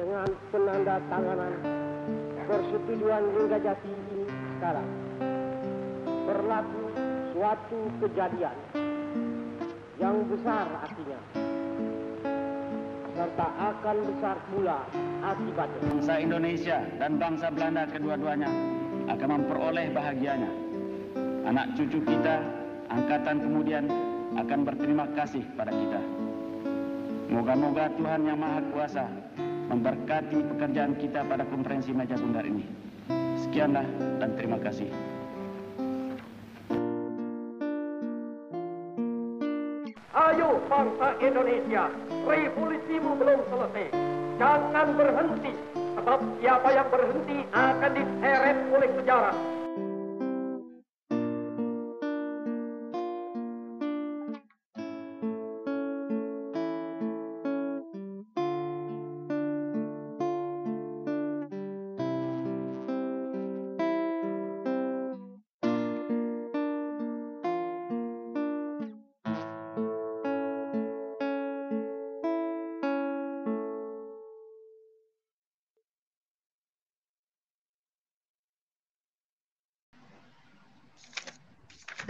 dengan penanda tanganan persetujuan Linggajati ini sekarang berlaku suatu kejadian yang besar artinya serta akan besar pula akibatnya. Bangsa Indonesia dan bangsa Belanda kedua-duanya akan memperoleh bahagianya. Anak cucu kita, angkatan kemudian akan berterima kasih pada kita. Moga-moga Tuhan Yang Maha Kuasa memberkati pekerjaan kita pada konferensi meja bundar ini. Sekianlah dan terima kasih. Ayo bangsa Indonesia, revolusimu belum selesai. Jangan berhenti, sebab siapa yang berhenti akan diseret oleh sejarah.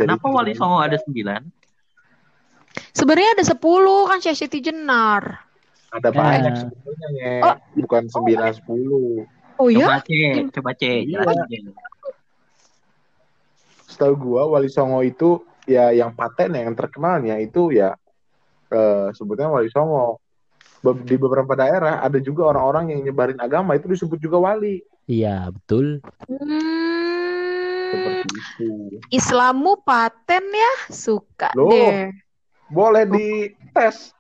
Kenapa Wali Songo ada sembilan? Sebenarnya ada 10 kan Syekh Siti Jenar. Ada banyak sebetulnya Nge. Oh. bukan sembilan sepuluh. Oh Coba ya? cek, coba cek. Iya. Setahu gua Wali Songo itu ya yang paten yang terkenalnya itu ya eh, sebutnya Wali Songo. Be- Di beberapa daerah ada juga orang-orang yang nyebarin agama itu disebut juga wali Iya, betul. Hmm, seperti itu. Islammu paten ya? Suka Loh. deh. Boleh dites.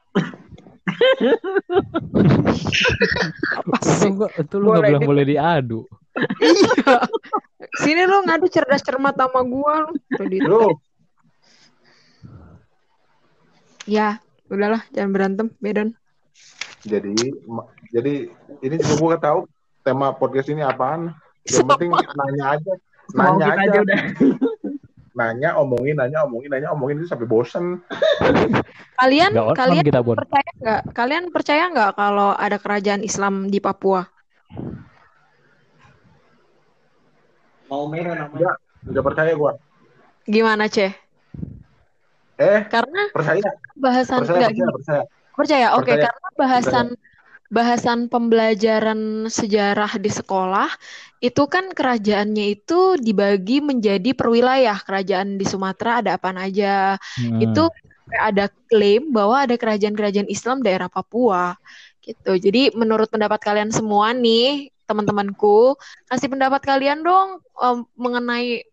Apa Itu sih? enggak, itu lu nggak Boleh bilang di- boleh diadu. Iya. Sini lu ngadu cerdas cermat sama gua lu. Tuh di- Loh, Ya, udahlah jangan berantem, Bedon. jadi jadi ini juga gua tahu tema podcast ini apaan. Yang penting nanya aja. Nanya aja. aja udah. Nanya, omongin, nanya, omongin, nanya, omongin itu sampai bosen. Kalian on kalian kita, Bon. percaya nggak? Kalian percaya nggak kalau ada kerajaan Islam di Papua? Mau merah namanya. Nggak percaya gua. Gimana, Ceh? Eh, Karena percaya, bahasan percaya, percaya, gini. percaya. Percaya, oke, Percaya. karena bahasan bahasan pembelajaran sejarah di sekolah itu kan kerajaannya itu dibagi menjadi perwilayah. Kerajaan di Sumatera ada apa aja. Hmm. Itu ada klaim bahwa ada kerajaan-kerajaan Islam daerah Papua gitu. Jadi menurut pendapat kalian semua nih, teman-temanku, kasih pendapat kalian dong em, mengenai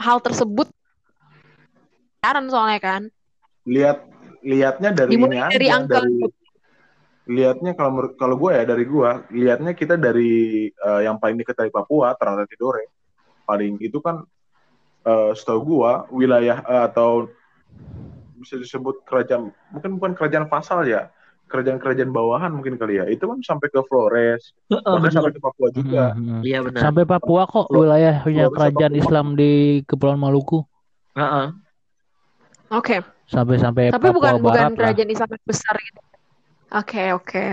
hal tersebut. Saran soalnya kan. Lihat, lihatnya dari Dimulai ini dari aja, angka. dari lihatnya kalau menurut kalau gue ya dari gue lihatnya kita dari eh, yang paling dekat dari Papua Ternate Tidore paling itu kan eh, setahu gue wilayah eh, atau bisa disebut kerajaan mungkin bukan kerajaan pasal ya kerajaan-kerajaan bawahan mungkin kali ya itu kan sampai ke Flores Heeh, bahkan sampai ke Papua juga Hmm, hmm. Iya benar. Sampai Papua kok wilayahnya bisa kerajaan Papua. Islam di Kepulauan Maluku. Heeh. Oke. Sampai-sampai Tapi Papua bukan bukan Barat lah. kerajaan Islam yang besar gitu. Oke, oke.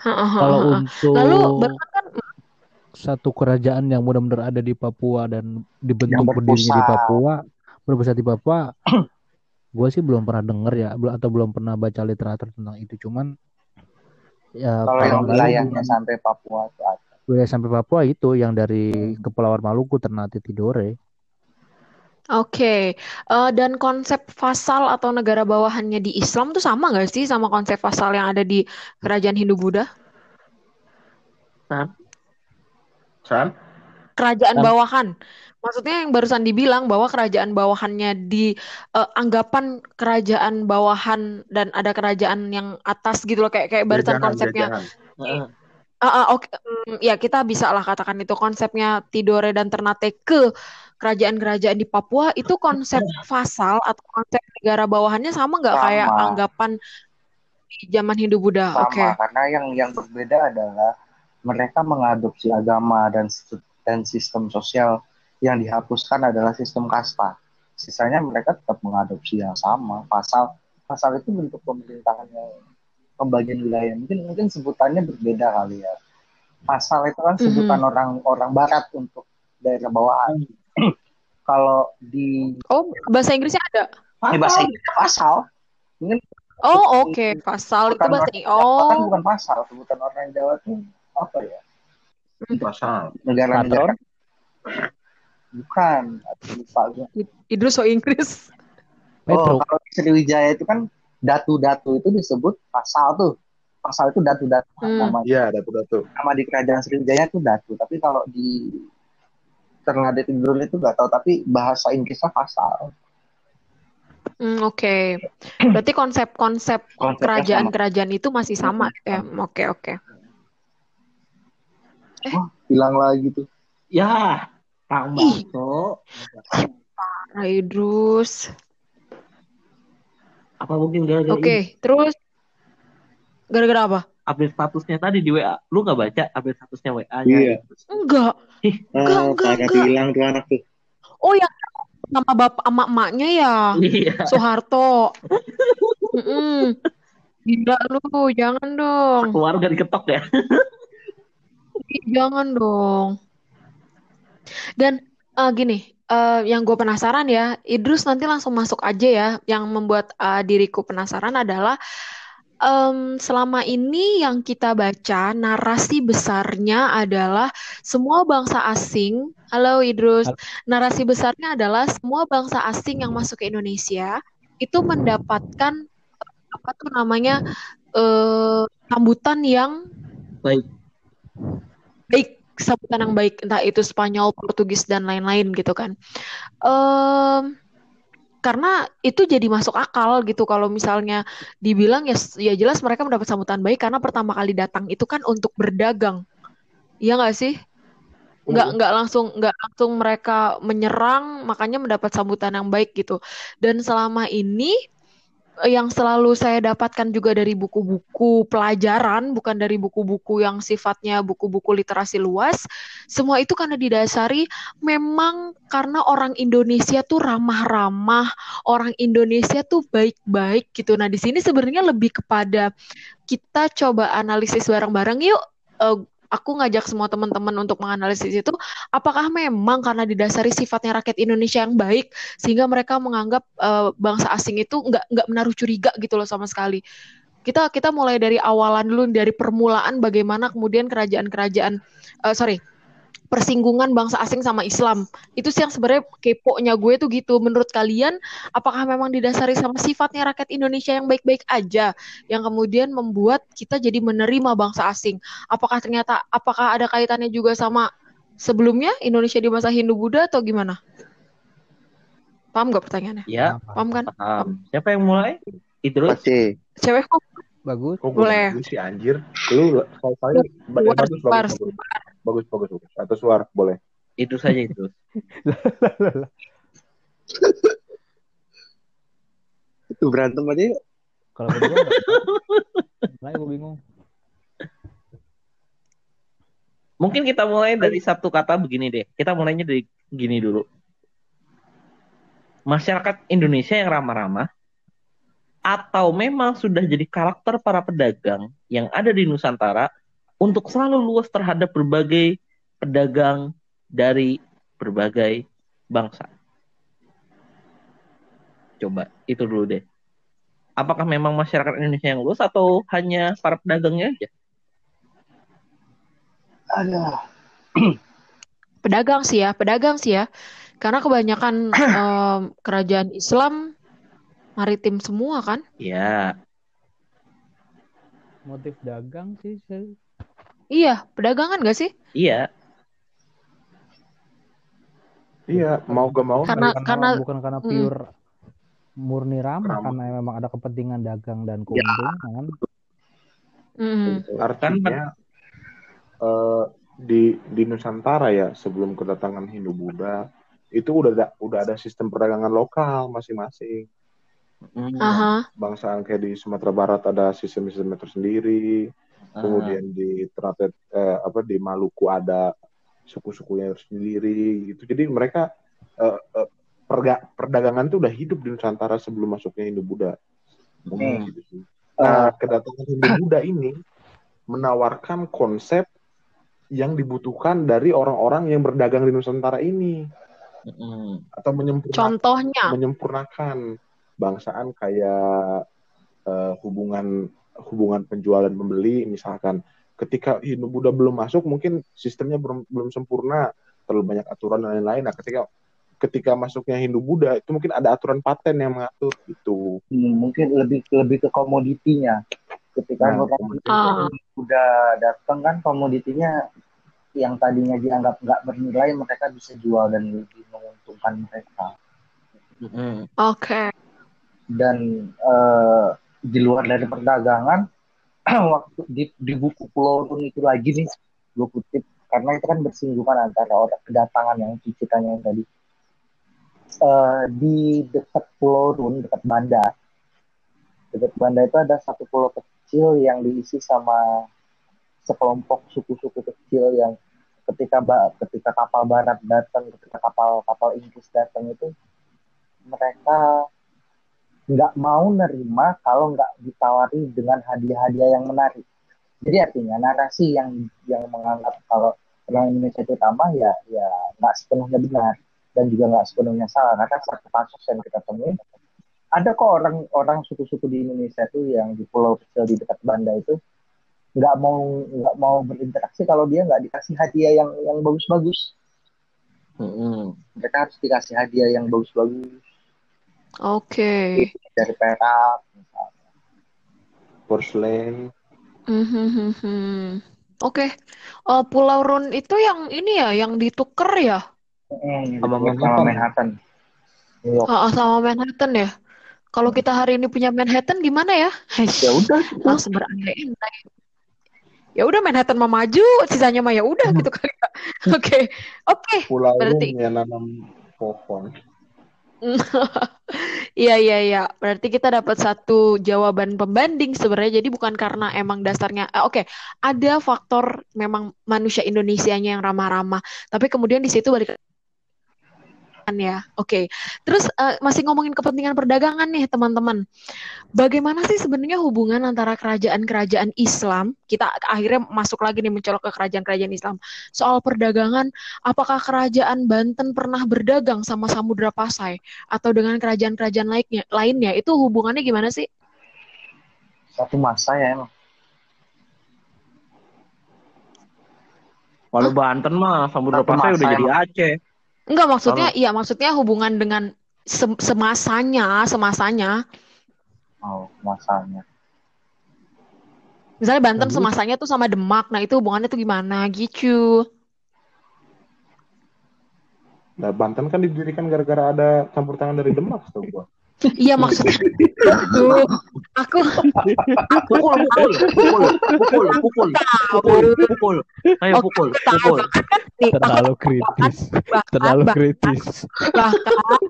Heeh, Kalau untuk Lalu kan satu kerajaan yang benar-benar ada di Papua dan dibentuk berdirinya di. Papua, berpusat di Papua, gue sih belum pernah denger ya, atau belum pernah baca literatur tentang itu. Cuman ya Kalau yang wilayahnya sampai Papua tuh ada. wilayah sampai Papua itu yang dari Kepulauan Maluku, Ternate Tidore. Oke, Eh, dan konsep fasal atau negara bawahannya di Islam tuh sama nggak sih sama konsep fasal yang ada di kerajaan Hindu-Buddha? San Kerajaan Sam. bawahan. Maksudnya yang barusan dibilang bahwa kerajaan bawahannya di eh, anggapan kerajaan bawahan dan ada kerajaan yang atas gitu loh kayak kayak barusan jajahan konsepnya. jajahan Heeh. Ah, ah, oke, mm, ya kita bisa lah katakan itu konsepnya Tidore dan Ternate ke kerajaan-kerajaan di Papua itu konsep fasal atau konsep negara bawahannya sama nggak kayak anggapan di zaman Hindu-Buddha? sama Oke. karena yang yang berbeda adalah mereka mengadopsi agama dan dan sistem sosial yang dihapuskan adalah sistem kasta. Sisanya mereka tetap mengadopsi yang sama. Pasal pasal itu bentuk pemerintahan yang pembagian wilayah. Mungkin mungkin sebutannya berbeda kali ya. pasal itu kan sebutan orang-orang barat untuk daerah bawahan. Kalau di Oh, bahasa Inggrisnya ada. eh, bahasa Inggris pasal, ini Oh, oke. Pasal itu bahasa Inggris. Oh, kan bukan pasal, sebutan orang Jawa itu apa ya? Pasal. Negara-negara bukan, lupa gue. Idrus so Inggris. Oh, kalau di Sriwijaya itu kan datu-datu itu disebut pasal tuh. Pasal itu datu-datu Hmm. nama Iya, datu-datu. nama di kerajaan Sriwijaya itu datu. Tapi kalau di Ternate Tidul itu nggak tahu. Tapi bahasa Inggrisnya pasal. Hmm, oke. Berarti konsep-konsep kerajaan-kerajaan itu masih sama ya. Oke, oke. Hilang lagi tuh. Ya, Kang Ih. Marco. Nah, Idrus. Apa mungkin gara-gara Oke, ini terus gara-gara apa? Update statusnya tadi di WA? Lu nggak baca update statusnya WA-nya? Iya. Enggak. Ih, Enggak, Oh, enggak, kagak enggak. hilang tuh anak tuh. Oh, yang sama bapak sama emaknya ya. Iya. Soeharto. Mm-mm. Gila lu, jangan dong. Keluarga diketok ya. Jangan dong. Dan eh, gini, eh, yang gue penasaran ya, Idrus nanti langsung masuk aja ya. Yang membuat eh, diriku penasaran adalah em, selama ini yang kita baca narasi besarnya adalah semua bangsa asing. Halo Idrus, narasi besarnya adalah semua bangsa asing yang masuk ke Indonesia itu mendapatkan apa tuh namanya eh, sambutan yang Baik. baik sambutan yang baik entah itu Spanyol, Portugis dan lain-lain gitu kan. Em, karena itu jadi masuk akal gitu kalau misalnya dibilang ya ya jelas mereka mendapat sambutan baik karena pertama kali datang itu kan untuk berdagang. Iya nggak sih? Nggak nggak langsung nggak langsung mereka menyerang makanya mendapat sambutan yang baik gitu. Dan selama ini yang selalu saya dapatkan juga dari buku-buku pelajaran, bukan dari buku-buku yang sifatnya buku-buku literasi luas. Semua itu karena didasari memang karena orang Indonesia tuh ramah-ramah, orang Indonesia tuh baik-baik gitu. Nah, di sini sebenarnya lebih kepada kita coba analisis bareng-bareng yuk. Eh, aku ngajak semua teman-teman untuk menganalisis itu apakah memang karena didasari sifatnya rakyat Indonesia yang baik sehingga mereka menganggap eh, bangsa asing itu nggak nggak menaruh curiga gitu loh sama sekali. Kita kita mulai dari awalan dulu dari permulaan bagaimana kemudian kerajaan-kerajaan eh, sorry persinggungan bangsa asing sama Islam itu sih yang sebenarnya kepo-nya gue tuh gitu. Menurut kalian apakah memang didasari sama sifatnya rakyat Indonesia yang baik-baik aja yang kemudian membuat kita jadi menerima bangsa asing? Apakah ternyata apakah ada kaitannya juga sama sebelumnya Indonesia di masa Hindu Buddha atau gimana? Paham gak pertanyaannya? Ya, Paham kan? paham. Siapa yang mulai? Idrus? Pasti. Cewek kok Bagus. Kok gue Boleh. sih anjir? Lu kalau bagus, suar, bagus, bagus, bagus, bagus, bagus. Atau suara boleh. Itu saja Idrus. Itu berantem aja yuk. Kalau berdua nggak. Gue bingung. Mungkin kita mulai dari satu kata begini deh. Kita mulainya dari gini dulu. Masyarakat Indonesia yang ramah-ramah atau memang sudah jadi karakter para pedagang yang ada di Nusantara untuk selalu luas terhadap berbagai pedagang dari berbagai bangsa. Coba itu dulu deh. Apakah memang masyarakat Indonesia yang luas atau hanya para pedagangnya aja? Ada. pedagang sih ya, pedagang sih ya. Karena kebanyakan em, kerajaan Islam maritim semua kan? Ya, Motif dagang sih. saya- Iya, pedagangan gak sih? iya. Iya, mau gak mau. Karena Bukan karena bukan karena Mm. pure murni ramah Ramah. karena memang ada kepentingan dagang dan keuntungan kan. mm, Artinya eh, di di Nusantara ya sebelum kedatangan Hindu Buddha itu udah ada udah ada sistem perdagangan lokal masing-masing. Hmm. aha, Bangsa kayak di Sumatera Barat ada sistem-sistem tersendiri. Ah, Kemudian di Ternate eh, apa di Maluku ada suku-sukunya sendiri gitu. Jadi mereka eh, eh, perga- perdagangan itu udah hidup di Nusantara sebelum masuknya Hindu Buddha. Hmm. gitu sih. Nah, kedatangan Hindu Buddha ini menawarkan konsep yang dibutuhkan dari orang-orang yang berdagang di Nusantara ini Mm-mm. atau menyempurnakan Contohnya, menyempurnakan bangsaan kayak eh, hubungan hubungan penjual dan pembeli misalkan ketika Hindu Buddha belum masuk mungkin sistemnya belum belum sempurna terlalu banyak aturan dan lain-lain nah ketika ketika masuknya Hindu Buddha itu mungkin ada aturan paten yang mengatur gitu Hmm, mungkin lebih lebih ke komoditinya. Ketika Nah, orang komoditi. Udah datang kan komoditinya yang tadinya dianggap nggak bernilai mereka bisa jual dan lebih menguntungkan mereka. Mm-mm. oke. Dan eh, di luar dari perdagangan, waktu di, di buku Pulau itu lagi nih, gue kutip karena itu kan bersinggungan antara orang kedatangan yang ceritanya yang tadi. Eh, di dekat Pulau Run, dekat Banda, dekat Banda itu ada satu pulau kecil yang diisi sama sekelompok suku-suku kecil yang ketika ketika kapal barat datang, ketika kapal kapal Inggris datang itu mereka nggak mau nerima kalau nggak ditawari dengan hadiah-hadiah yang menarik. Jadi artinya narasi yang yang menganggap kalau orang Indonesia itu ramah ya ya nggak sepenuhnya benar dan juga nggak sepenuhnya salah. Karena satu kasus yang kita temui ada kok orang orang suku-suku di Indonesia itu yang di pulau kecil di dekat Banda itu nggak mau nggak mau berinteraksi kalau dia nggak dikasih hadiah yang yang bagus-bagus. Mm-mm. Mereka harus dikasih hadiah yang bagus-bagus Oke. dari perak misalnya. porcelain Mhm. Oke. Oh, Pulau Run itu yang ini ya, yang dituker ya? Hmm, Sama gitu, Manhattan. Manhattan. Ah, sama Manhattan ya. Kalau kita hari ini punya Manhattan gimana ya? Ya udah, langsung berandai-andai. Ya udah Manhattan mah maju, sisanya mah ya udah gitu kali ya. Oke. Oke. pulau Berarti- yang nanam pohon Iya iya iya. Berarti kita dapat satu jawaban pembanding sebenarnya. Jadi bukan karena emang dasarnya eh, oke, ada faktor memang manusia Indonesianya yang ramah-ramah. Tapi kemudian di situ balik ya. Oke. Terus eh, masih ngomongin kepentingan perdagangan nih, teman-teman. Bagaimana sih sebenarnya hubungan antara kerajaan-kerajaan Islam? Kita akhirnya masuk lagi nih mencolok ke kerajaan-kerajaan Islam. Soal perdagangan, apakah kerajaan Banten pernah berdagang sama Samudra Pasai atau dengan kerajaan-kerajaan lainnya? Lainnya itu hubungannya gimana sih? satu masa ya emang. Kalau Banten mah Samudra Pasai udah jadi. Aceh. Enggak maksudnya, iya maksudnya hubungan dengan sem- semasanya, semasanya. Oh, masanya. Misalnya Banten Bagus. semasanya tuh sama Demak, nah itu hubungannya tuh gimana gitu. nah Banten kan didirikan gara-gara ada campur tangan dari Demak tau gua Iya maksudnya itu aku Pukul, pukul, pukul, pukul, pukul, pukul, pukul. Ayo pukul, aku tahu pukul. Terlalu kritis. Terlalu kritis. bahkan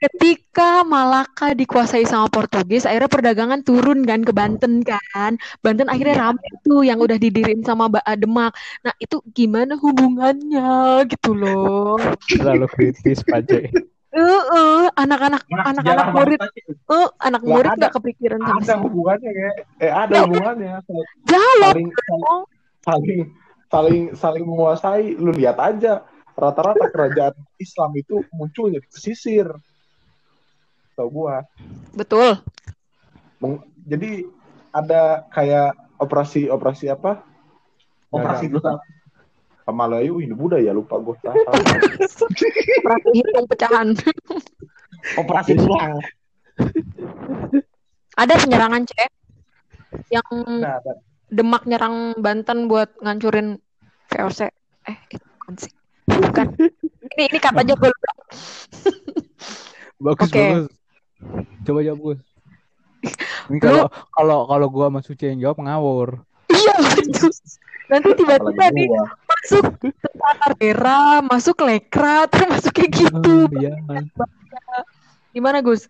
ketika Malaka dikuasai sama Portugis, akhirnya perdagangan turun kan ke Banten kan. Banten akhirnya rame tuh yang udah didirin sama Mbak Demak. Nah itu gimana hubungannya gitu loh. Terlalu kritis, Pak Eh, eh, anak-anak Nah, anak-anak murid, eh, anak murid nggak kepikiran sama ada hubungannya ya eh ada Ya, hubungannya. Jawab saling saling saling saling saling menguasai lu lihat aja. Rata-rata kerajaan Islam itu munculnya di pesisir. Tau gua. Betul. Meng- jadi ada kayak operasi operasi apa? Operasi Dagang. Pamalayu ini Buddha ya lupa gua tahu Operasi hitung pecahan. Operasi tulang. Ada penyerangan cek yang nah, Demak nyerang Banten buat ngancurin VOC. Eh, itu bukan sih. Bukan. Ini ini katanya gue lupa. Bagus, Oke. bagus. Coba jawab. Ini kalau kalau kalau gua sama Suci yang jawab ngawur. Iya betul. Nanti tiba-tiba nih masuk tentara daerah, masuk lekrat, masuk kayak gitu. Hmm, Iya. Gimana Gus?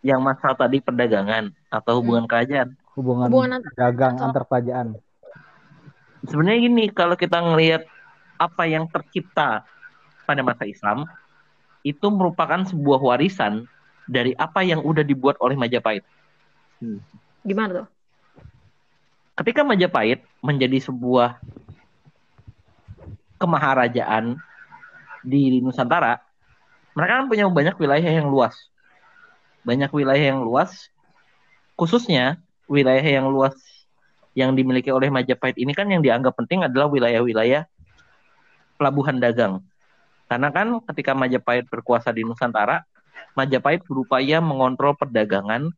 Yang masalah tadi perdagangan atau hubungan kerajaan. Hubungan, Hubungan antar- dagang atau- antar kerajaan. Sebenarnya gini, kalau kita ngelihat apa yang tercipta pada masa Islam, itu merupakan sebuah warisan dari apa yang udah dibuat oleh Majapahit. Gimana tuh? Ketika Majapahit menjadi sebuah kemaharajaan di Nusantara, mereka kan punya banyak wilayah yang luas. Banyak wilayah yang luas, khususnya wilayah yang luas yang dimiliki oleh Majapahit ini kan yang dianggap penting adalah wilayah-wilayah pelabuhan dagang. Karena kan ketika Majapahit berkuasa di Nusantara, Majapahit berupaya mengontrol perdagangan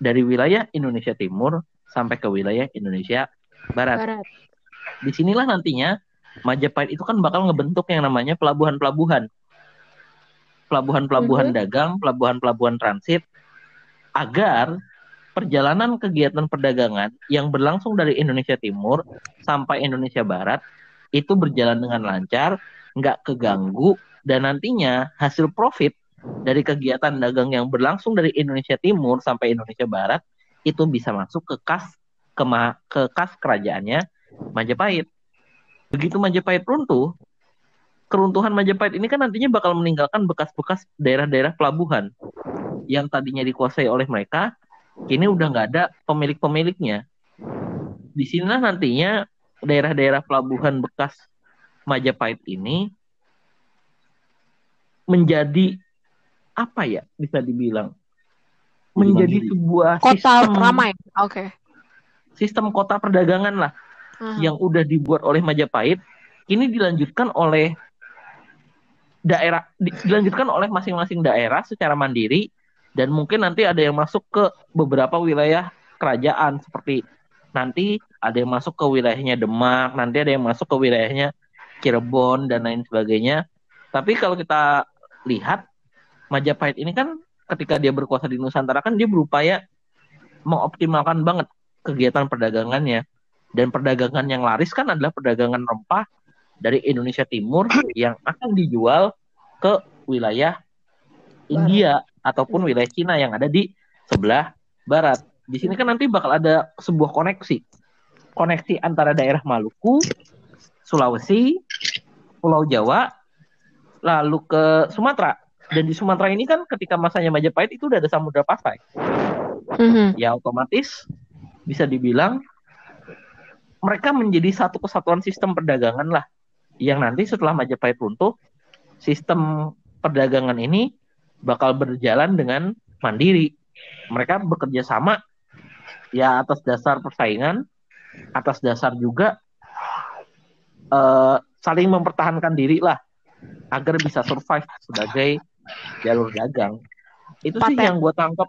dari wilayah Indonesia Timur sampai ke wilayah Indonesia Barat. Barat. Di sinilah nantinya Majapahit itu kan bakal ngebentuk yang namanya pelabuhan-pelabuhan. Pelabuhan-pelabuhan Mhm. dagang, pelabuhan-pelabuhan transit, agar perjalanan kegiatan perdagangan yang berlangsung dari Indonesia Timur sampai Indonesia Barat itu berjalan dengan lancar, nggak keganggu, dan nantinya hasil profit dari kegiatan dagang yang berlangsung dari Indonesia Timur sampai Indonesia Barat itu bisa masuk ke kas kema- ke kas kerajaannya Majapahit. Begitu Majapahit runtuh, keruntuhan Majapahit ini kan nantinya bakal meninggalkan bekas-bekas daerah-daerah pelabuhan yang tadinya dikuasai oleh mereka, kini udah nggak ada pemilik-pemiliknya. Di sinilah nantinya daerah-daerah pelabuhan bekas Majapahit ini menjadi apa ya bisa dibilang menjadi sebuah Kota sistem ramai. Oke. sistem kota perdagangan lah Yang udah dibuat oleh Majapahit ini dilanjutkan oleh daerah di- dilanjutkan oleh masing-masing daerah secara mandiri dan mungkin nanti ada yang masuk ke beberapa wilayah kerajaan seperti nanti ada yang masuk ke wilayahnya Demak, nanti ada yang masuk ke wilayahnya Cirebon dan lain sebagainya. Tapi kalau kita lihat Majapahit ini kan ketika dia berkuasa di Nusantara kan dia berupaya mengoptimalkan banget kegiatan perdagangannya dan perdagangan yang laris kan adalah perdagangan rempah dari Indonesia Timur yang akan dijual ke wilayah India ataupun wilayah Cina yang ada di sebelah barat. Di sini kan nanti bakal ada sebuah koneksi. Koneksi antara daerah Maluku, Sulawesi, Pulau Jawa, lalu ke Sumatera. Dan di Sumatera ini kan ketika masanya Majapahit itu udah ada Samudra Pasai. Mhm. Ya otomatis bisa dibilang mereka menjadi satu kesatuan sistem perdagangan lah. Yang nanti setelah Majapahit runtuh, sistem perdagangan ini bakal berjalan dengan mandiri. Mereka bekerja sama ya atas dasar persaingan, atas dasar juga eh, saling mempertahankan diri lah agar bisa survive sebagai jalur dagang. Itu sih Paten. yang gue tangkap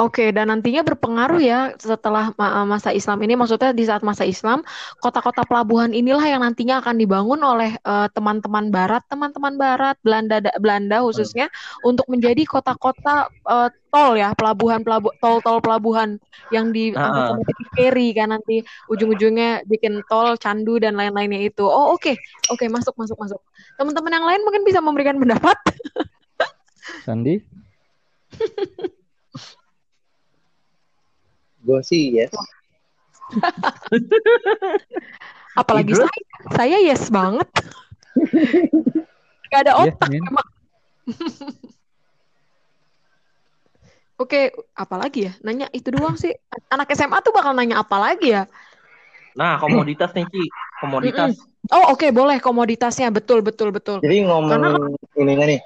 Oke, dan nantinya berpengaruh ya setelah ma- masa Islam ini, maksudnya di saat masa Islam, kota-kota pelabuhan inilah yang nantinya akan dibangun oleh eh, teman-teman Barat, teman-teman Barat, Belanda, da- Belanda khususnya, untuk menjadi kota-kota eh, tol ya, pelabuhan, pelabu, tol-tol pelabuhan yang Ah. sama titik ferry kan nanti ujung-ujungnya bikin tol, candu dan lain-lainnya itu. Oh oke, oke masuk, masuk, masuk. Teman-teman yang lain mungkin bisa memberikan pendapat. Sandi Gue sih yes. Apalagi saya, saya yes banget. Gak ada Yes, otak Min. emang. Oke, apalagi ya? Nanya itu doang sih. Anak SMA tuh bakal nanya apa lagi ya? Nah, komoditas nih, Ci. Komoditas. Oh, oke, boleh komoditasnya. Betul, betul, betul. Jadi ngomongin ininya nih,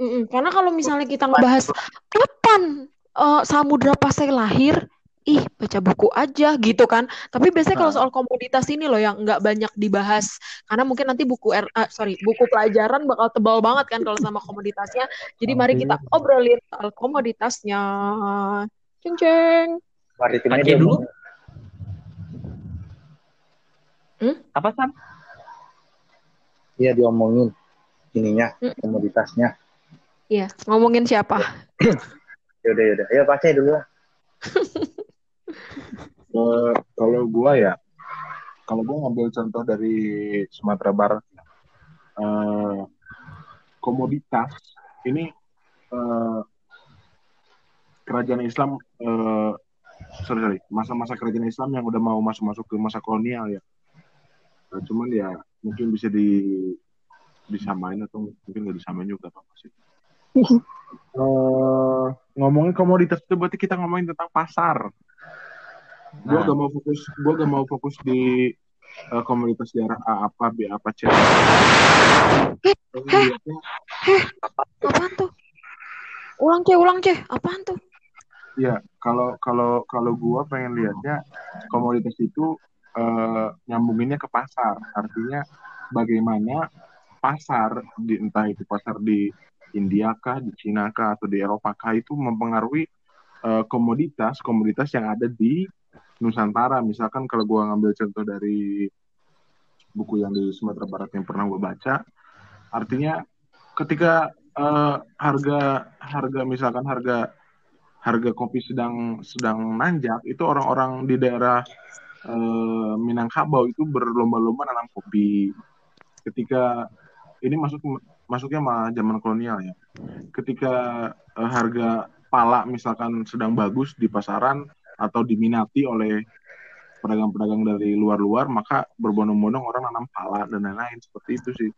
Mm-mm. Karena kalau misalnya kita ngebahas kapan eh, Samudra Pasai lahir, ih baca buku aja gitu kan. Tapi biasanya kalau soal komoditas ini loh yang nggak banyak dibahas, karena mungkin nanti buku R, ah, sorry buku pelajaran bakal tebal banget kan kalau sama komoditasnya. Jadi mari kita obrolin soal komoditasnya. Ceng ceng. maritimnya dia dulu. ngomong. Apa, San? Iya diomongin ininya, Mm. komoditasnya. Iya, ngomongin siapa? Yaudah, yaudah. Ayo Pak Aceh dulu lah. Eh, kalau gua ya, kalau gua ngambil contoh dari Sumatera Barat, eh, komoditas ini eh, kerajaan Islam, eh, sorry sorry, masa-masa kerajaan Islam yang udah mau masuk-masuk ke masa kolonial ya. Nah, cuman ya mungkin bisa di disamain atau mungkin nggak disamain juga apa sih. Eh, ngomongin komoditas itu berarti kita ngomongin tentang pasar. Gue Nah. gak mau fokus, gue gak mau fokus di eh, komunitas daerah A apa B apa C. Eh, heh. Heh, apaan tuh? Ulang ceh, ulang ceh. Apaan tuh? ya kalau kalau kalau gua pengen lihatnya komoditas itu eh, nyambunginnya ke pasar. Artinya bagaimana pasar di entah itu pasar di India kah, di Cina kah, atau di Eropa kah itu mempengaruhi eh, komoditas komoditas yang ada di Nusantara. Misalkan kalau gua ngambil contoh dari buku yang di Sumatera Barat yang pernah gue baca, artinya ketika eh, harga harga misalkan harga harga kopi sedang sedang nanjak itu orang-orang di daerah eh, Minangkabau itu berlomba-lomba nanam kopi. Ketika ini masuk masuknya mah zaman kolonial ya. Ketika eh, harga pala misalkan sedang bagus di pasaran atau diminati oleh pedagang-pedagang dari luar-luar, maka berbondong-bondong orang nanam pala dan lain-lain seperti itu sih.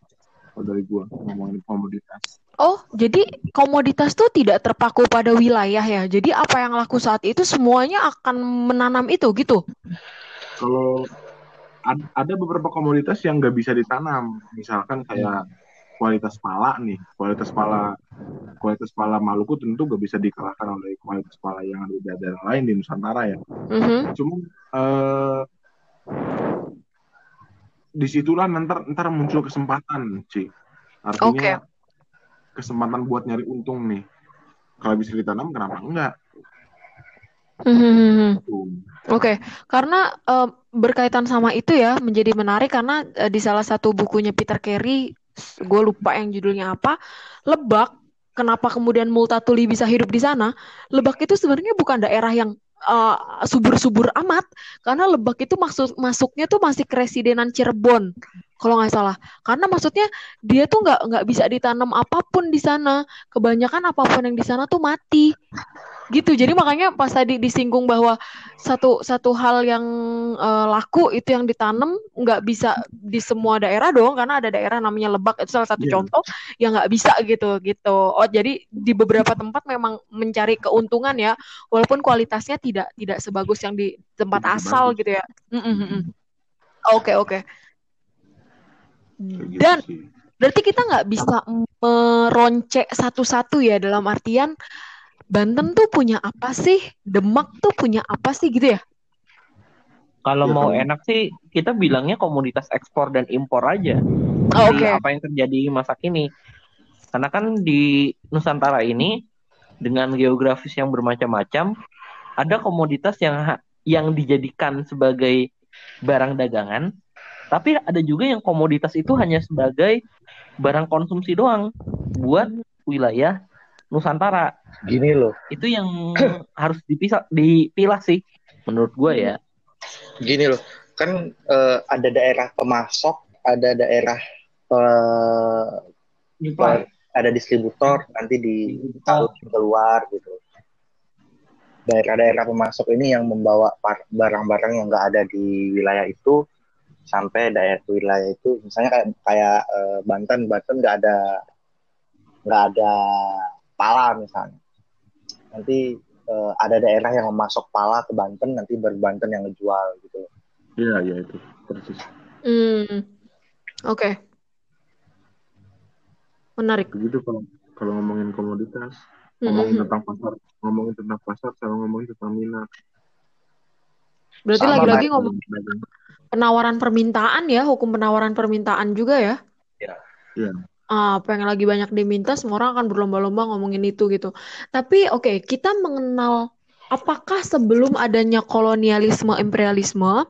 Kalau dari gua ngomongin komoditas. Oh, jadi komoditas tuh tidak terpaku pada wilayah ya. Jadi apa yang laku saat itu semuanya akan menanam itu gitu. Kalau ad- ada beberapa komoditas yang nggak bisa ditanam, misalkan kayak kualitas pala nih, kualitas pala kualitas pala Maluku tentu nggak bisa dikalahkan oleh kualitas pala yang ada di daerah lain di Nusantara ya. Mhm. Cuma eh, di situlah ntar ntar muncul kesempatan, Ci. Artinya kesempatan buat nyari untung nih. Kalau bisa ditanam, kenapa enggak? Tuh. Oke, karena eh, berkaitan sama itu ya menjadi menarik karena eh, di salah satu bukunya Peter Carey, gue lupa yang judulnya apa, Lebak. Kenapa kemudian Multatuli bisa hidup di sana? Lebak itu sebenarnya bukan daerah yang eh, subur-subur amat, karena Lebak itu maksud masuknya tuh masih keresidenan Cirebon, kalau nggak salah. Karena maksudnya dia tuh nggak nggak bisa ditanam apa pun di sana. Kebanyakan apa pun yang di sana tuh mati gitu jadi makanya pas tadi disinggung bahwa satu satu hal yang eh, laku itu yang ditanam nggak bisa di semua daerah dong karena ada daerah namanya Lebak itu salah satu Iya. contoh yang nggak bisa gitu gitu oh jadi di beberapa tempat memang mencari keuntungan ya walaupun kualitasnya tidak tidak sebagus yang di tempat asal bagus. gitu ya Mm, mm, mm, mm. oke oke Kayak gitu dan sih. berarti kita nggak bisa meroncek satu-satu ya dalam artian Banten tuh punya apa sih? Demak tuh punya apa sih gitu ya? Kalau Ya, mau enak sih kita bilangnya komoditas ekspor dan impor aja. Oh, Oke. apa yang terjadi masa kini. Karena kan di Nusantara ini dengan geografis yang bermacam-macam, ada komoditas yang yang dijadikan sebagai barang dagangan, tapi ada juga yang komoditas itu hanya sebagai barang konsumsi doang buat wilayah Nusantara. Gini loh, Itu yang harus dipisah dipilah sih menurut gue ya. gini loh. Kan eh, ada daerah pemasok, ada daerah eh, ada distributor nanti ditaruh keluar gitu. Daerah-daerah pemasok ini yang membawa barang-barang yang nggak ada di wilayah itu sampai daerah wilayah itu, misalnya kayak kayak eh, Banten, Banten nggak ada nggak ada pala misalnya. Nanti eh, ada daerah yang memasok pala ke Banten, nanti baru Banten yang ngejual gitu. Iya, iya itu persis. Hmm. Oke. Menarik. Begitu kalau kalau ngomongin komoditas, ngomongin Mhm. tentang pasar, ngomongin tentang pasar, sama ngomongin tentang minat. Berarti lagi-lagi ngomong penawaran permintaan ya, hukum penawaran permintaan juga ya. Iya. Ah, apa yang lagi banyak diminta, semua orang akan berlomba-lomba ngomongin itu gitu. Tapi oke, kita mengenal apakah sebelum adanya kolonialisme imperialisme,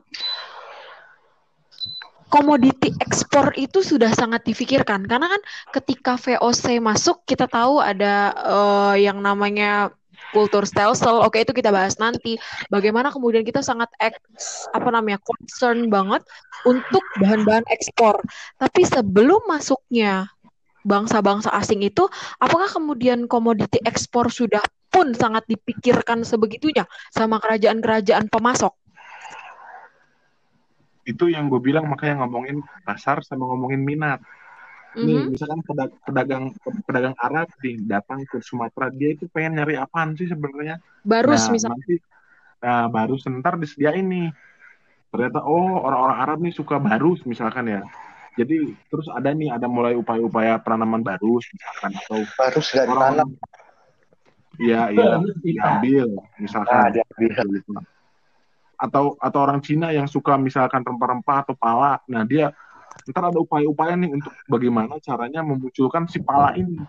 komoditi ekspor itu sudah sangat difikirkan. Karena kan ketika VOC masuk, kita tahu ada eh, yang namanya kultur stelsel. Oke, itu kita bahas nanti. Bagaimana kemudian kita sangat ex, apa namanya concern banget untuk bahan-bahan ekspor. Tapi sebelum masuknya bangsa-bangsa asing itu, apakah kemudian komoditi ekspor sudah pun sangat dipikirkan sebegitunya sama kerajaan-kerajaan pemasok? Itu yang gue bilang makanya ngomongin pasar sama ngomongin minat. Nih, Mhm. misalkan peda- pedagang pedagang Arab nih datang ke Sumatera, dia itu pengen nyari apaan sih sebenarnya? Barus Nah, misalnya. nanti nah, baru sebentar disediain nih. ternyata oh orang-orang Arab nih suka barus misalkan ya jadi terus ada nih ada mulai upaya-upaya penanaman barus misalkan atau Harus gak ditanam. iya iya diambil misalkan Nah, diambil. gitu. atau atau orang Cina yang suka misalkan rempah-rempah atau pala nah dia ntar ada upaya-upaya nih untuk bagaimana caranya memunculkan si pala ini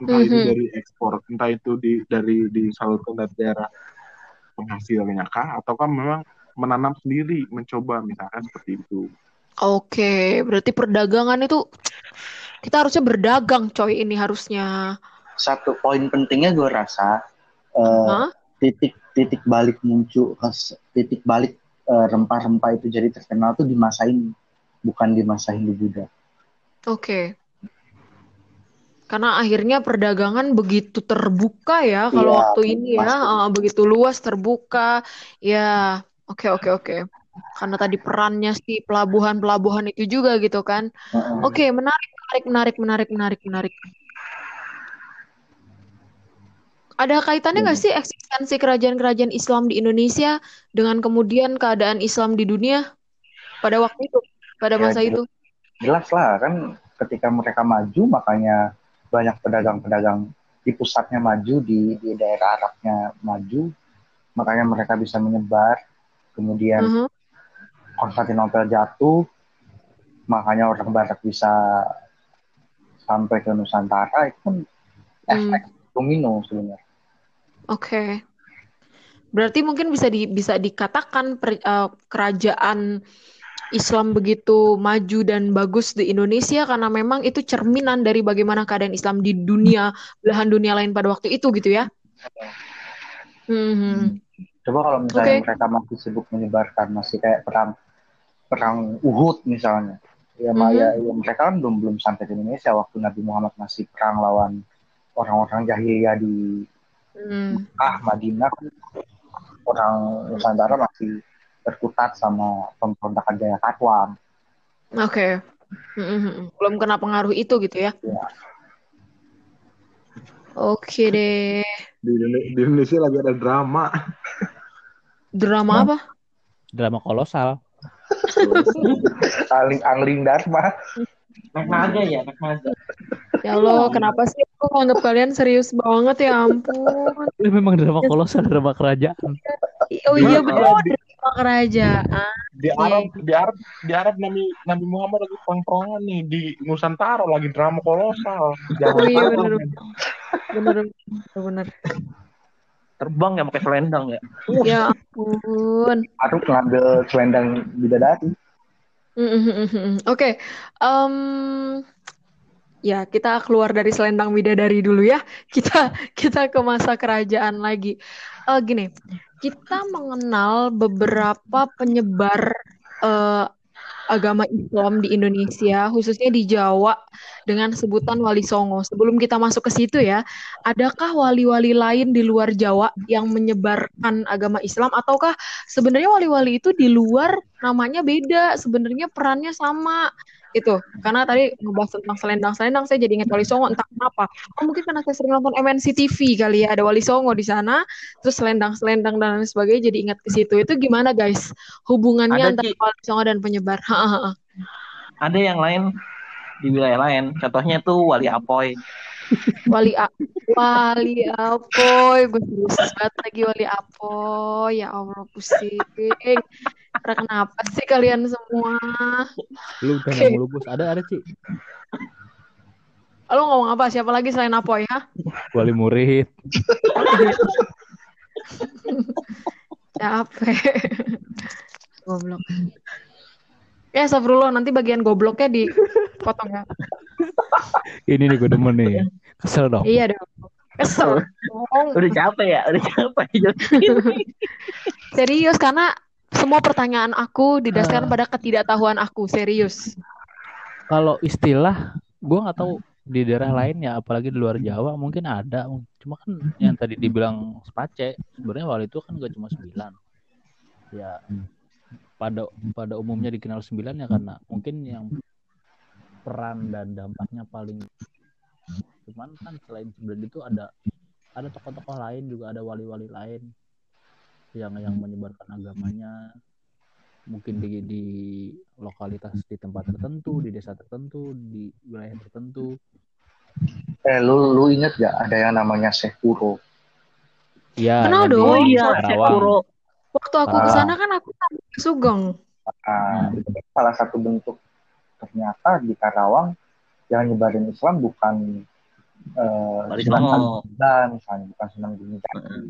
entah itu Mhm. dari ekspor entah itu di dari disalurkan dari daerah penghasilnya kah ataukah memang menanam sendiri mencoba misalkan seperti itu Oke, berarti perdagangan itu kita harusnya berdagang, coy. Ini harusnya. Satu poin pentingnya gue rasa eh, Hah? titik titik balik muncul kes- titik balik eh, rempah-rempah itu jadi terkenal tuh di masa ini, bukan di masa Hindu Buddha. Oke. Karena akhirnya perdagangan begitu terbuka ya kalau Iya, waktu ini ya, pasti. eh, begitu luas terbuka. Ya, oke oke oke. Karena tadi perannya si pelabuhan-pelabuhan itu juga gitu kan. Heeh. Oke, menarik, menarik, menarik, menarik, menarik, menarik. Ada kaitannya nggak sih eksistensi kerajaan-kerajaan Islam di Indonesia dengan kemudian keadaan Islam di dunia pada waktu itu, pada Ya, masa jelas. itu? Jelas lah kan ketika mereka maju makanya banyak pedagang-pedagang di pusatnya maju di di daerah Arabnya maju makanya mereka bisa menyebar kemudian Mhm. Konstantinopel jatuh makanya orang Barat bisa sampai ke Nusantara itu kan efek domino sebenarnya Oke. Berarti mungkin bisa di, bisa dikatakan per- eh, kerajaan Islam begitu maju dan bagus di Indonesia karena memang itu cerminan dari bagaimana keadaan Islam di dunia belahan dunia lain pada waktu itu gitu ya. Hmm. coba kalau misalnya Oke. mereka masih sibuk menyebarkan masih kayak perang perang Uhud misalnya ya, Mhm. Maya, ya mereka kan belum belum sampai ke Indonesia waktu Nabi Muhammad masih perang lawan orang-orang jahiliyah di Hmm. ah Madinah orang Nusantara masih berkutat sama pemberontakan Jaya Katwam. Oke. Hmm. Belum kena pengaruh itu gitu ya. Ya. Oke deh. di, di Indonesia lagi ada drama Drama apa? Drama kolosal. Angling Angling Dharma. Naik naga ya, naik naga. Ya Allah, kenapa sih aku nganggap kalian serius banget ya ampun. Ini memang drama kolosal, drama kerajaan. Oh iya Gimana betul, kalau di- drama kerajaan. di Arab di Arab di Arab Nabi Nabi Muhammad lagi perang-perangan nih di Nusantara lagi drama kolosal Oh iya bener bener bener bener. Terbang ya pakai selendang ya. Ya ampun. Aku ngambil selendang bidadari. Oke, Em, ya kita keluar dari selendang bidadari dulu ya. Kita kita ke masa kerajaan lagi. Eh, gini, kita mengenal beberapa penyebar eh, agama Islam di Indonesia, khususnya di Jawa, dengan sebutan Wali Songo. Sebelum kita masuk ke situ ya, adakah wali-wali lain di luar Jawa yang menyebarkan agama Islam, ataukah sebenarnya wali-wali itu di luar namanya beda, sebenarnya perannya sama itu. Karena tadi ngebahas tentang selendang-selendang, saya jadi ingat Wali Songo entah kenapa. Oh mungkin karena saya sering nonton MNC TV kali ya, ada Wali Songo di sana, terus selendang-selendang dan lain sebagainya jadi ingat ke situ. Itu gimana guys? Hubungannya Ada, antara Ci. Wali Songo dan penyebar. Ada yang lain di wilayah lain. Contohnya tuh Wali Apoy. Wali A Wali Apoy, gue serius banget lagi Wali Apoy. Ya Allah pusing. Karena kenapa sih kalian semua? Lu udah mulu bos. Ada ada Ci. Lo ngomong apa? Siapa lagi selain Apoy ya? Wali murid. Capek. Goblok. Ya, astagfirullah. Nanti bagian gobloknya dipotong ya. Ini nih gue demen nih. Kesel dong. Iya dong. Kesel. Udah capek ya, udah capek. Serius, karena semua pertanyaan aku didasarkan pada ketidaktahuan aku. Serius. Kalau istilah gue nggak tahu di daerah lain ya apalagi di luar Jawa mungkin ada cuma kan yang tadi dibilang space sebenarnya wali itu kan gak cuma sembilan ya pada pada umumnya dikenal sembilan ya karena mungkin yang peran dan dampaknya paling cuman kan selain sembilan itu ada ada tokoh-tokoh lain juga ada wali-wali lain yang yang menyebarkan agamanya mungkin di, di lokalitas di tempat tertentu, di desa tertentu, di wilayah tertentu. Eh, lu lu inget gak ada yang namanya Syekh Puro? Iya, Kenal dong. Oh iya, Puro. Waktu aku ke Ah. sana kan aku Sugeng. Itu kan salah satu bentuk ternyata di Karawang yang nyebarin Islam bukan eh Songo. Kalijaga misalnya bukan Sunan Gunung Jati.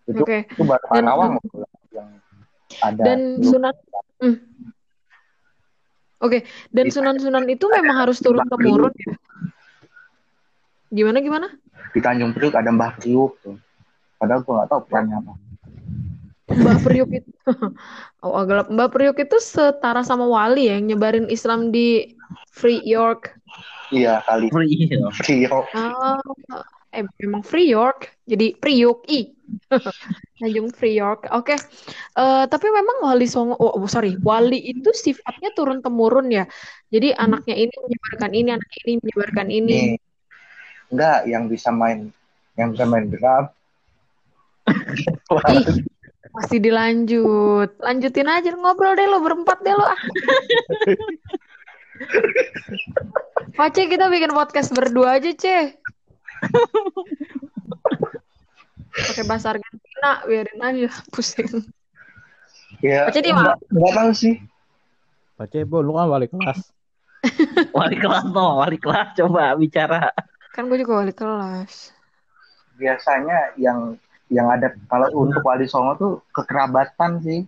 Mm. Itu Oke. itu baru Dan- Karawang loh yang ada. Dan Sunan Hmm. Oke, dan Di- sunan-sunan itu memang harus turun temurun ya. Gimana gimana? di Tanjung Priuk ada Mbah Priuk tuh. Padahal gue nggak tahu perannya apa. Mbah Priuk itu oh agak Mbah Priuk itu setara sama wali ya yang nyebarin Islam di Free York. Iya kali Iya. Priuk. Ah, eh memang Free York. Jadi Priuk i. Tanjung Free York. Oke. Eh, tapi memang wali Songo oh, oh, sorry, wali itu sifatnya turun temurun ya. Jadi anaknya ini menyebarkan ini, anaknya ini menyebarkan ini. Nih, enggak yang bisa main yang bisa main drum. Ih, masih dilanjut. Lanjutin aja ngobrol deh lo berempat deh lo. ah. Pace kita bikin podcast berdua aja, Ce. Pakai bahasa Argentina, biarin aja pusing. ya, Baca di enggak, enggak tahu sih. Pacebo, lu kan wali kelas. Wali kelas no, wali kelas coba bicara. Kan gue juga wali kelas. Biasanya yang yang ada kalau untuk Wali Songo tuh kekerabatan sih.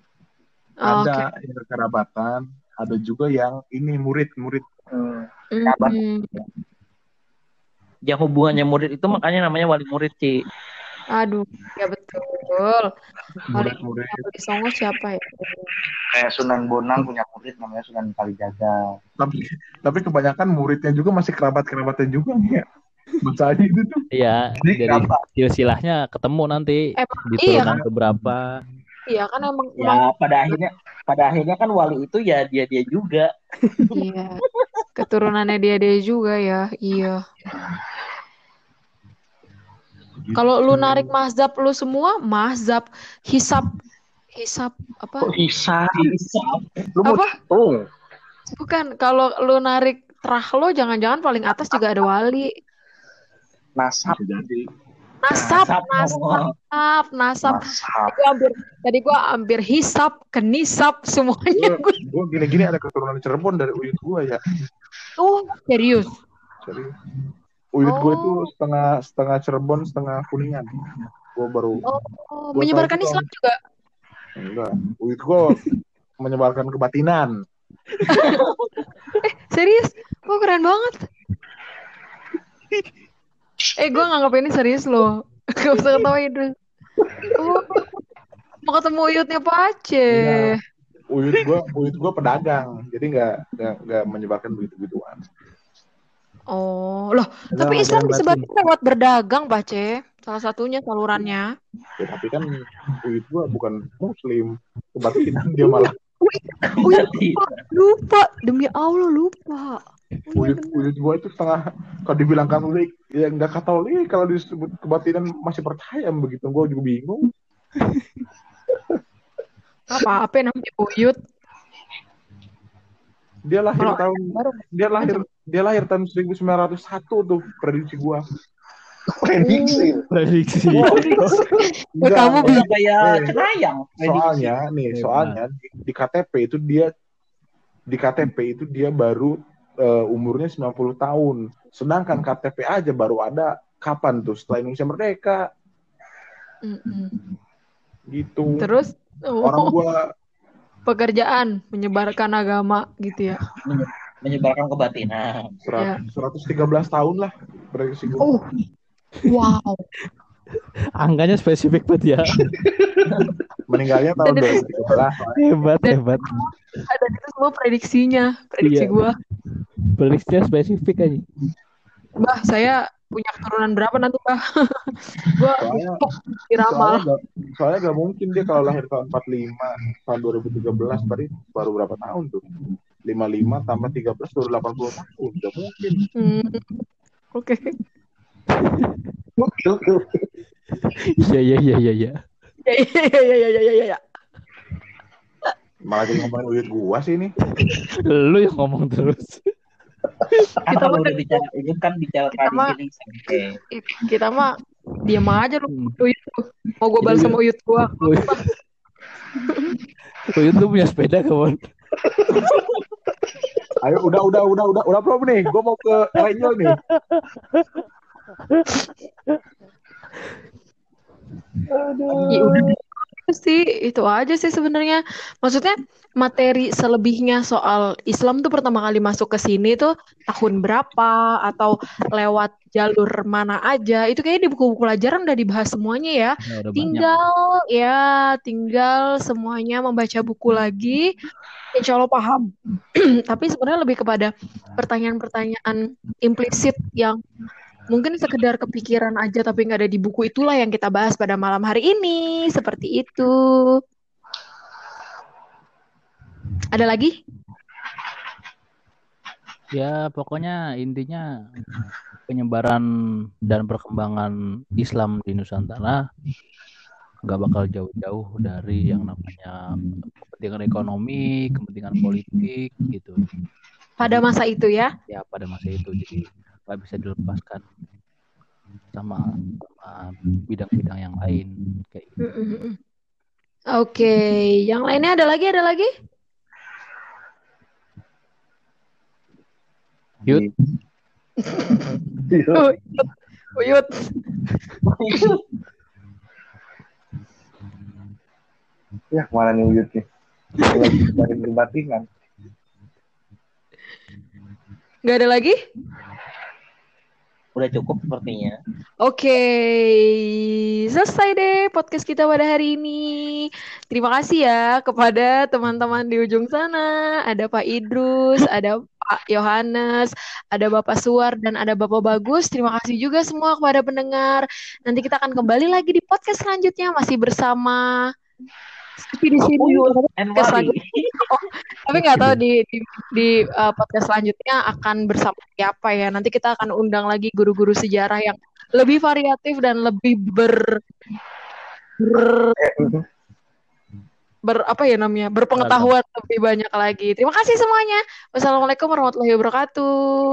Oh, ada yang kerabatan, ada juga yang ini murid-murid. Hmm, Oke. Hmm. Yang hubungannya murid itu makanya namanya wali murid, Ci. Aduh, ya betul. Wali Murid-murid. wali Songo siapa ya? kayak Sunan Bonang punya murid namanya Sunan Kalijaga. Tapi tapi kebanyakan muridnya juga masih kerabat-kerabatnya juga nih ya. Bacanya itu tuh. Iya, kenapa? silsilahnya ketemu nanti Emang di iya turunan keberapa. Iya kan emang, emang Ya, pada akhirnya pada akhirnya kan wali itu ya dia dia juga. iya. Keturunannya dia dia juga ya. Iya. Kalau lu narik mazhab lu semua, mazhab hisap hisap apa? Bisa? Lu mau Apa? hitung? Bukan, kalau lu narik terah lo jangan-jangan paling atas juga ada wali. Nasab, jadi. Nasab, Nasab, nasab, nasab. nasab. Tadi gua hampir, tadi gua hampir hisap, kenisap semuanya gue. Gue gini-gini ada keturunan Cirebon dari uyut gue ya. Oh, serius. Serius. Uyut gue Oh. itu setengah setengah Cirebon, setengah Kuningan. Gue baru Oh, Gua menyebarkan itu, Islam juga. enggak. Uyut gue menyebarkan kebatinan. Serius? Kok keren banget. Eh, gue nganggap ini serius loh. Gak usah ketawain. deh. Oh, mau ketemu Uyutnya Pace. Iya. Uyut gue, uyut gue pedagang, jadi nggak nggak nggak menyebarkan begitu gituan. Oh, loh. Tapi Islam disebarkan lewat berdagang, Pace. Salah satunya salurannya. Ya, tapi kan uyut gue bukan Muslim, kebatinan dia malah. Uyut lupa, lupa. Demi Allah lupa. Oh, Uyut uyut gue itu setengah kalau dibilang Katolik, ya nggak Katolik kalau disebut kebatinan masih percaya begitu. Gue juga bingung. Apa apa namanya Uyut? Dia lahir tahun baru dia lahir dia lahir tahun 1901 tuh prediksi gua. Prediksi. Prediksi. Enggak, kamu. Udah kayak Eh, cenayang. soalnya nih, soalnya di, di KTP itu dia di KTP itu dia baru eh, umurnya 90 tahun. Sedangkan KTP aja baru ada kapan tuh setelah Indonesia merdeka Mm-mm. gitu. Terus oh, Orang gua pekerjaan menyebarkan agama gitu ya. menyebarkan kebatinan. Ya. 100 113 tahun lah gua. Oh, wow. Angkanya spesifik banget ya. Meninggalnya tahun Dan 2013. hebat, Dan- hebat. Ada itu semua prediksinya, prediksi Iya. gua. Prediksinya spesifik aja. Bah, saya punya keturunan berapa nanti, Bah? gua Soalnya diramal. soalnya gak, soalnya gak mungkin dia kalau lahir tahun 45 tahun 2013 berarti baru berapa tahun tuh 55 tambah 13 baru 80 tahun gak mungkin Hmm. Oke. Gokil, Iya, iya, iya, iya, iya. Ya ya ya ya ya ya ya. ya. Malah jadi ngomongin uyut gua sih ini. Lu yang ngomong terus. Kan Kita kalau mah- udah bicara itu kan bicara kita mah- Kita mah diam aja lu Hmm. Uyut. Mau gue balas sama Uyut gua. Uyut tuh punya sepeda kawan. Ayo udah udah udah udah udah belum nih? Gua mau ke Renjol nih. Ya udah Itu sih itu aja sih sebenarnya. Maksudnya materi selebihnya soal Islam tuh pertama kali masuk ke sini tuh tahun berapa atau lewat jalur mana aja. Itu kayaknya di buku-buku pelajaran udah dibahas semuanya ya. Ya, udah banyak. Tinggal ya, tinggal semuanya membaca buku lagi. Insya Allah paham. Tapi sebenarnya lebih kepada pertanyaan-pertanyaan implisit yang mungkin sekedar kepikiran aja tapi nggak ada di buku itulah yang kita bahas pada malam hari ini. Seperti itu. Ada lagi? Ya pokoknya intinya penyebaran dan perkembangan Islam di Nusantara nggak bakal jauh-jauh dari yang namanya kepentingan ekonomi, kepentingan politik gitu. Pada masa itu ya. Ya pada masa itu jadi nggak bisa dilepaskan sama, sama bidang-bidang yang lain kayak gitu. Oke, yang lainnya ada lagi? Ada lagi? Yud. Uyut. Uyut. Ya, mana nih Uyut nih? Lagi dari berbatingan. Nggak ada lagi? Udah cukup sepertinya. Oke, selesai deh podcast kita pada hari ini. Terima kasih ya kepada teman-teman di ujung sana. Ada Pak Idrus, ada Pak Yohanes, ada Bapak Suar, dan ada Bapak Bagus. Terima kasih juga semua kepada pendengar. Nanti kita akan kembali lagi di podcast selanjutnya masih bersama Seperti di sini. And Podcast selanjutnya. Oh, tapi nggak tahu di di, di, uh, podcast selanjutnya akan bersama siapa ya. Nanti kita akan undang lagi guru-guru sejarah yang lebih variatif dan lebih ber ber, ber apa ya namanya berpengetahuan lebih banyak lagi. Terima kasih semuanya. Wassalamualaikum warahmatullahi wabarakatuh.